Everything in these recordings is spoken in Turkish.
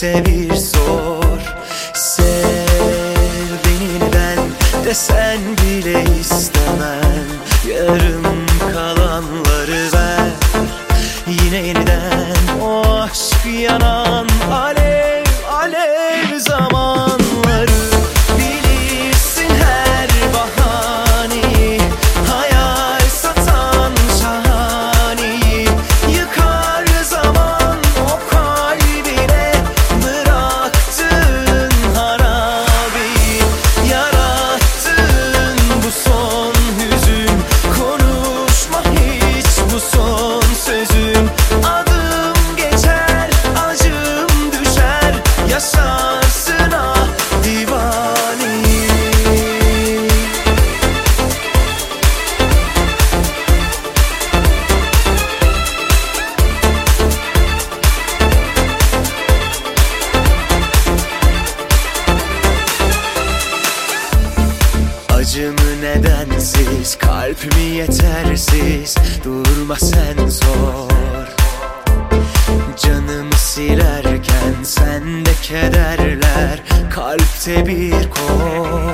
sevir Kalpte bir kor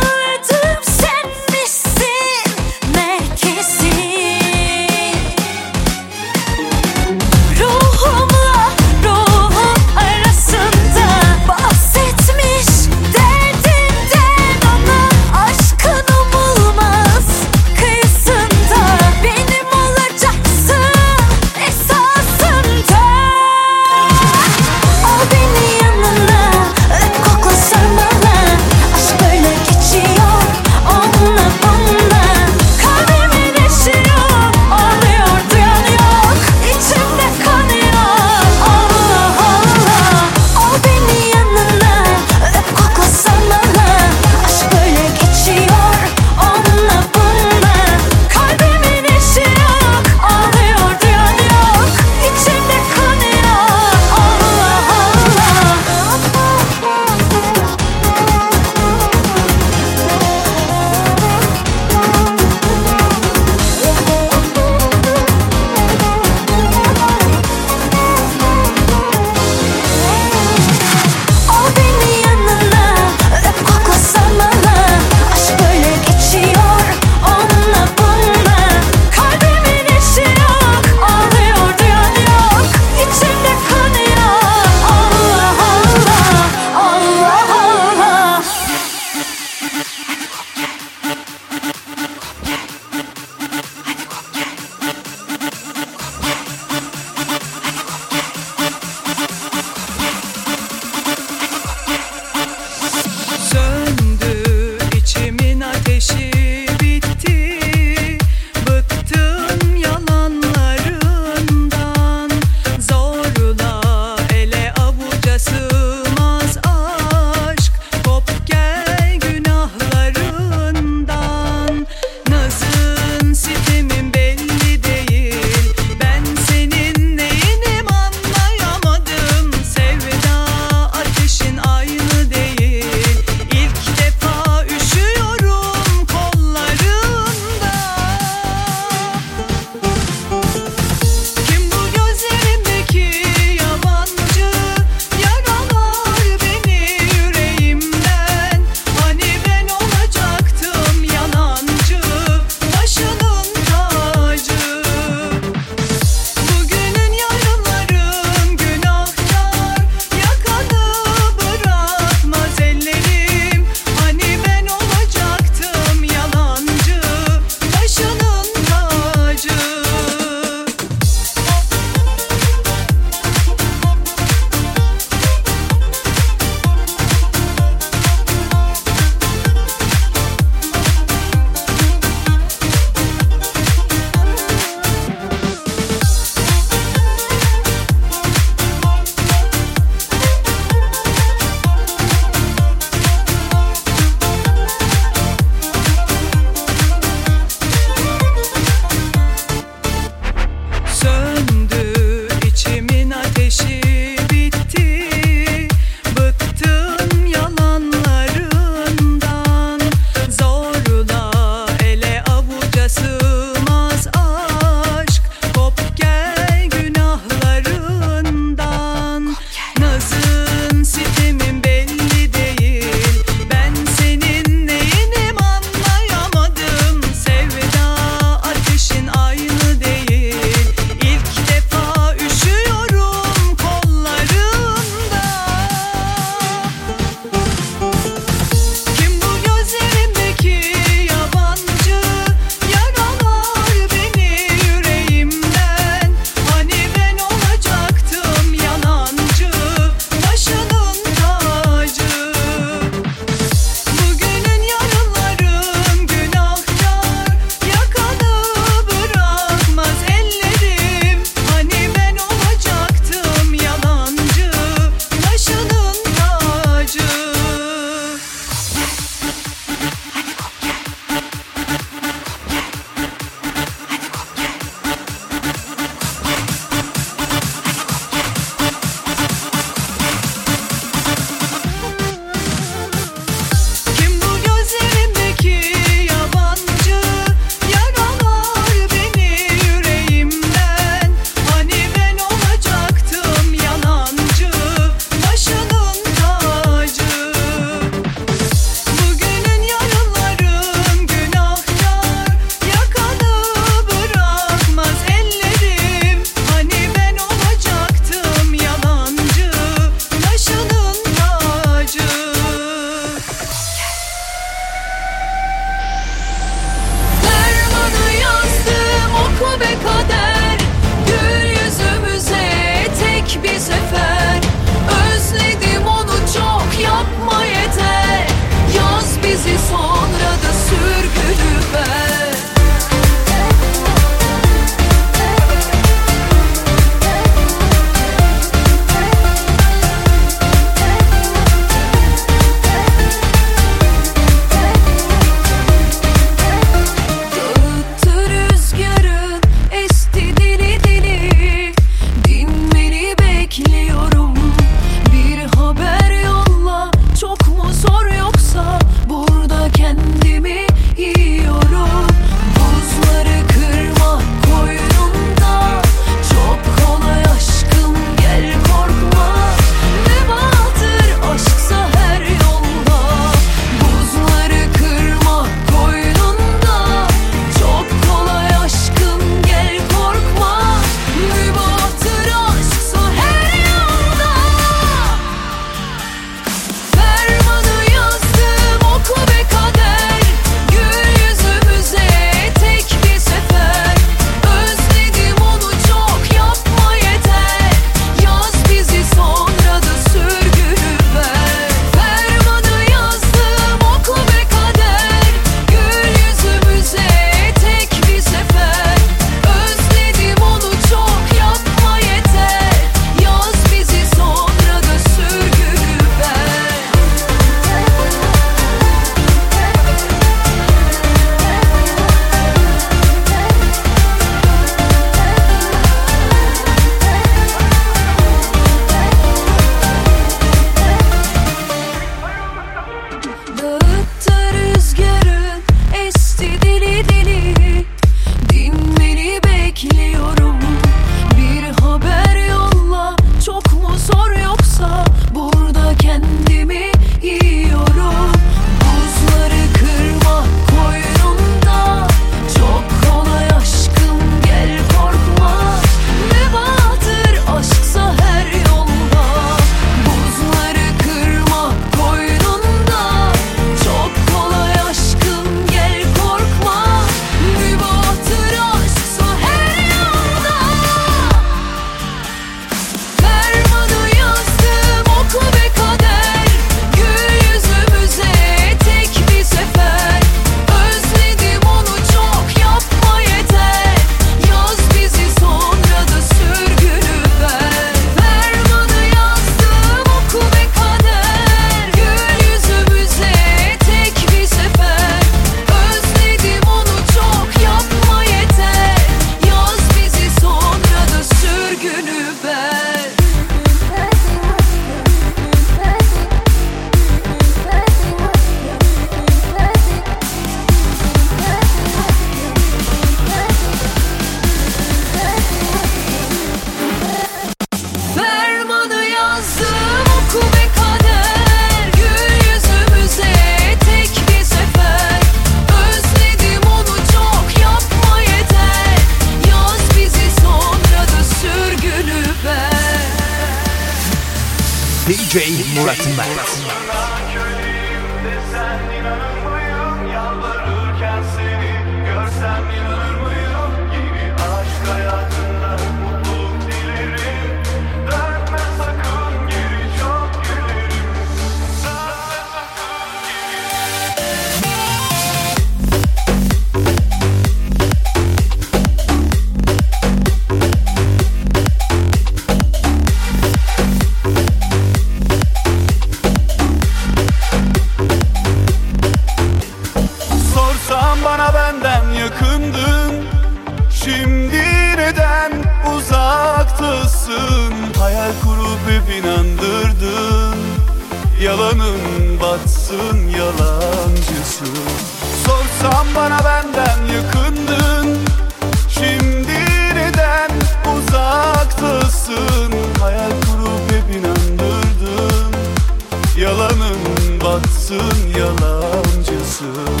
yalancısın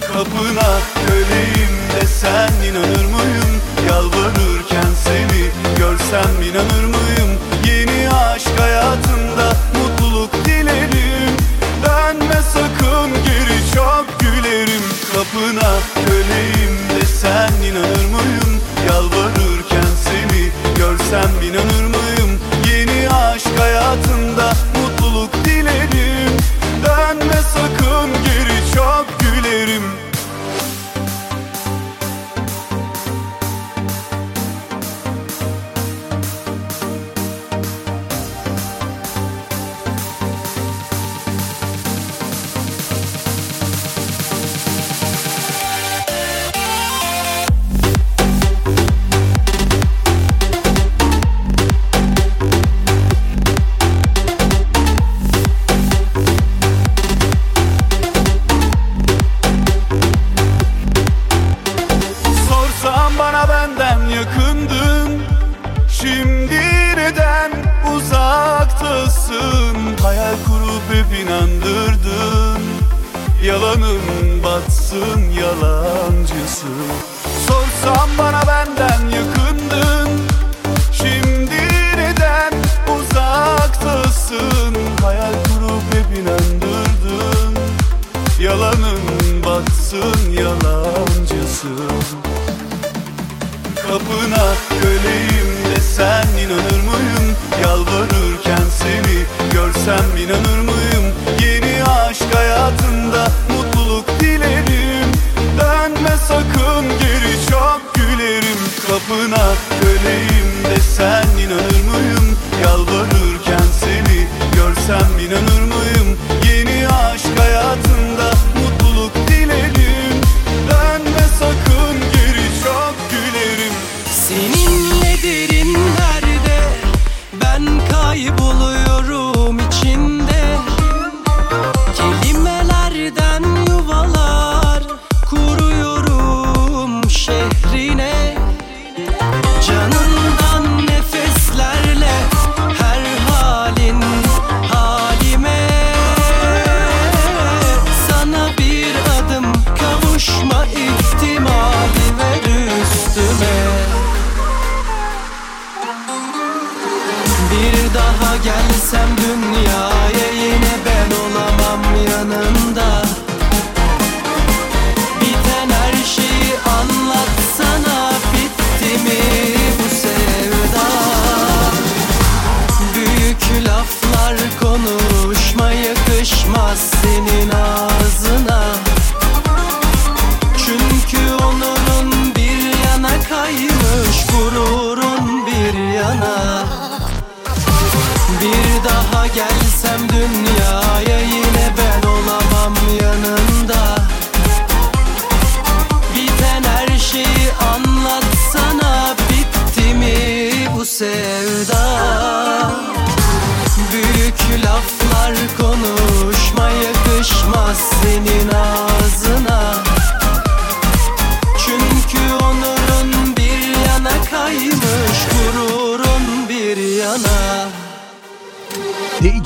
Kapına köleyim de sen inanır mı? Pınar köleyim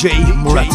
DJ Murat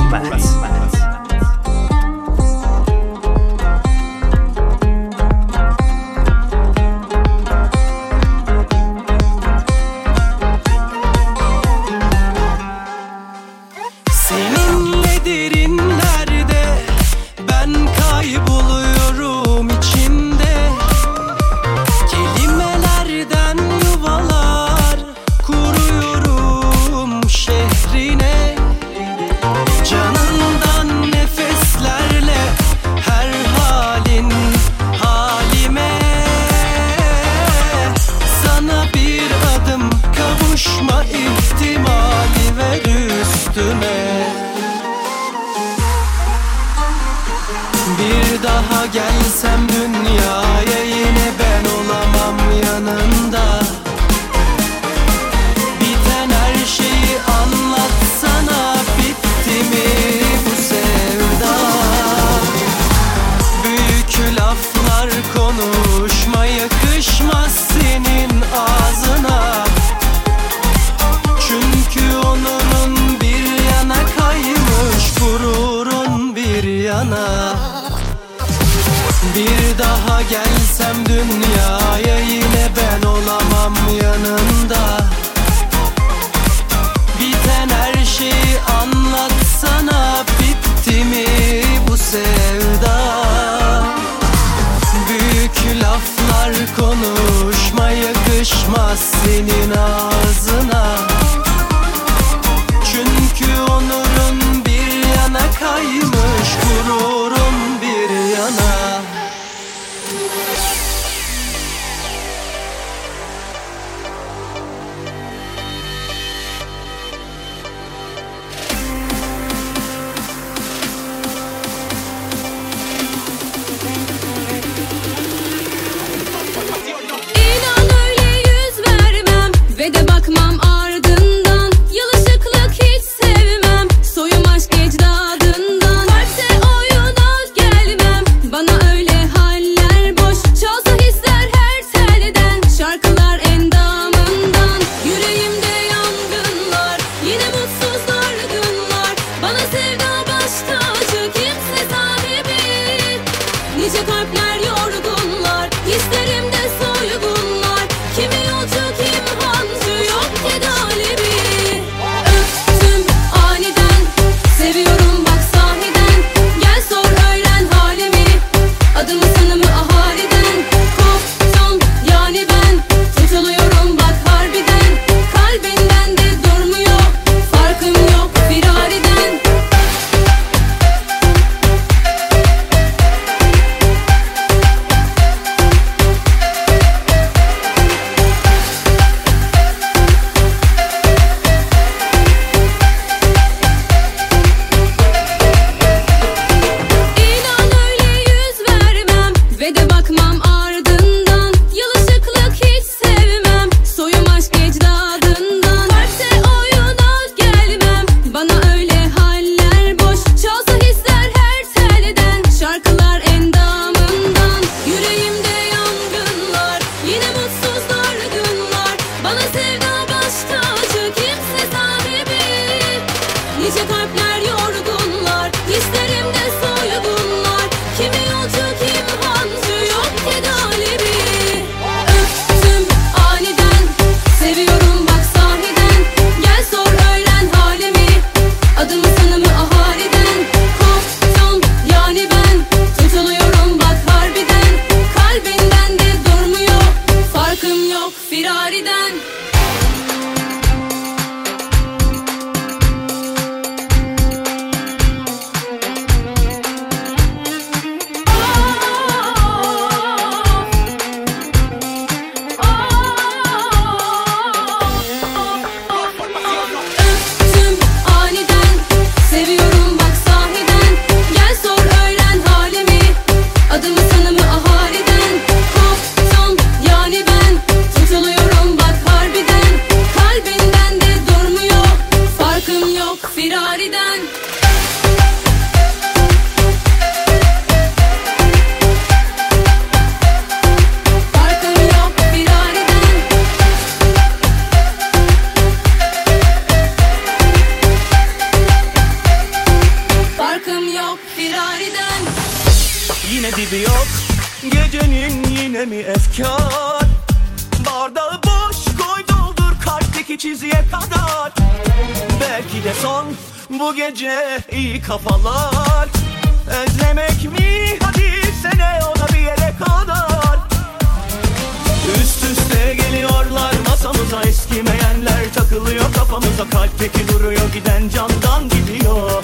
Bilmeyenler takılıyor kafamıza Kalpteki duruyor giden candan gidiyor.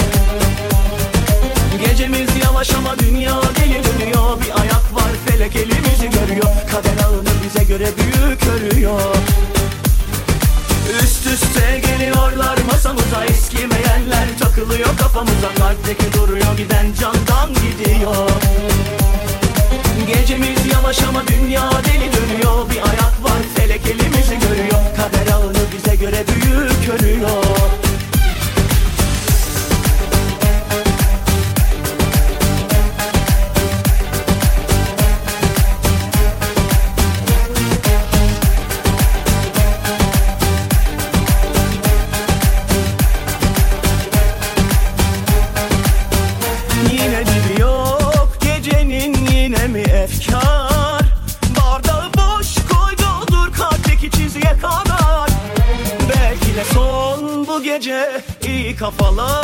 Gecemiz yavaş ama dünya deli dönüyor. Bir ayak var felek elimizi görüyor. Kader ağını bize göre büyük örüyor. Üst üste geliyorlar masamıza Eskimeyenler. Takılıyor kafamıza Kalpteki duruyor giden candan gidiyor. Gecemiz yavaş ama dünya deli dönüyor. Bir ayak var felek elimizi görüyor. Kader ağını bize göre büyük örüyor. Follow.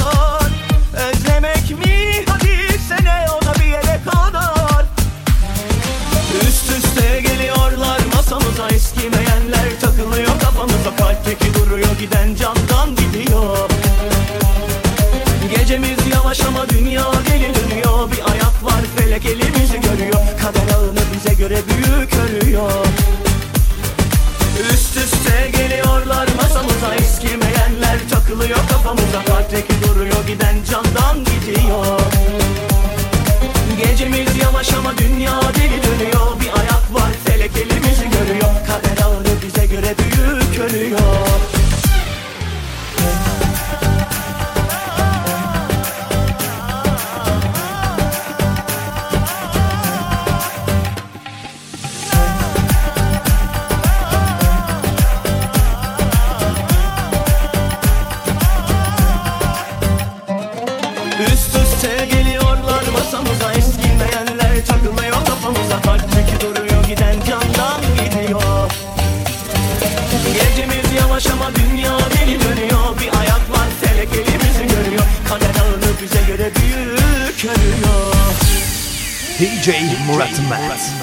Mass.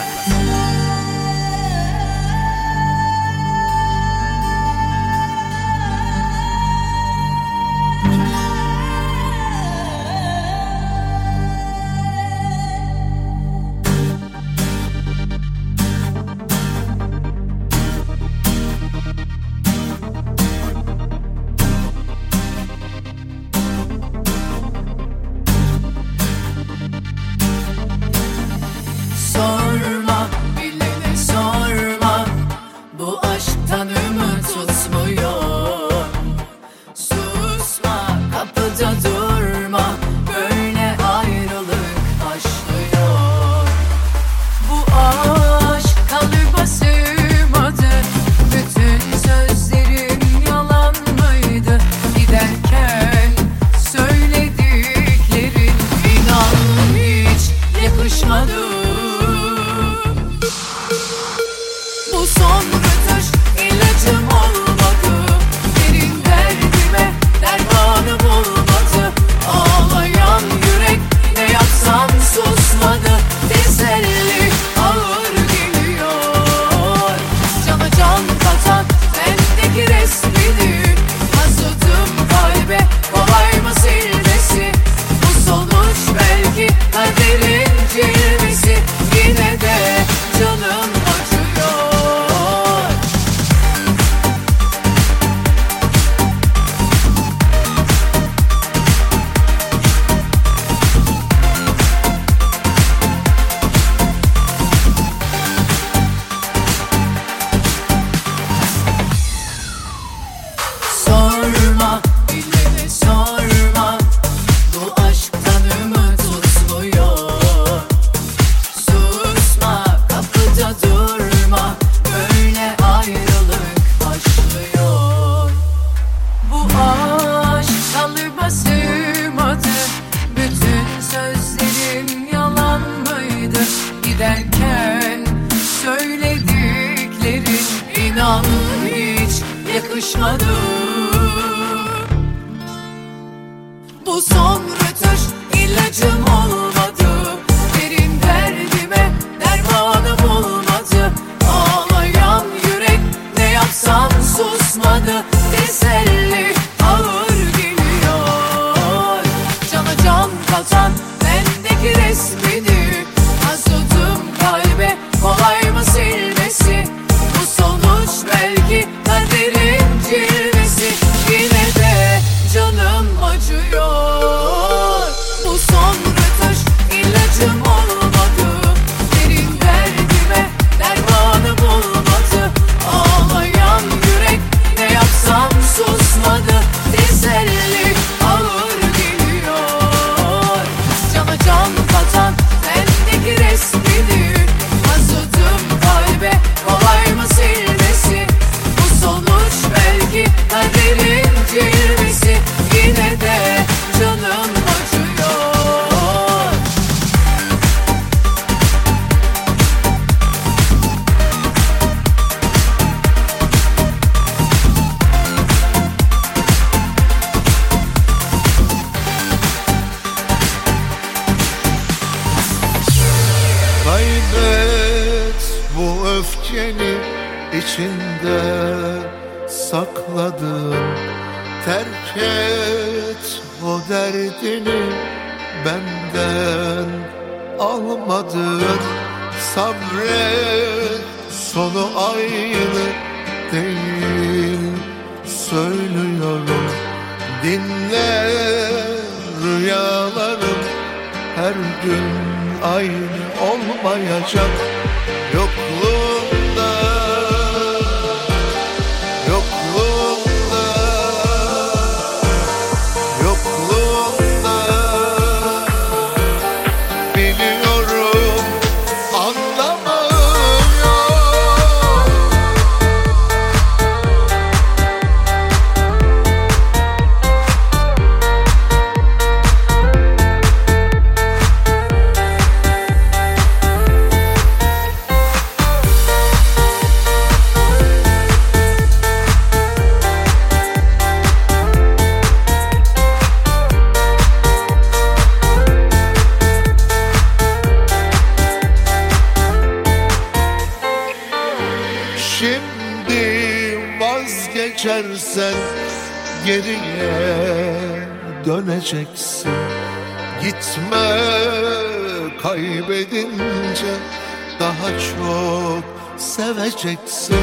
Vazgeçersen geriye döneceksin. Gitme kaybedince daha çok seveceksin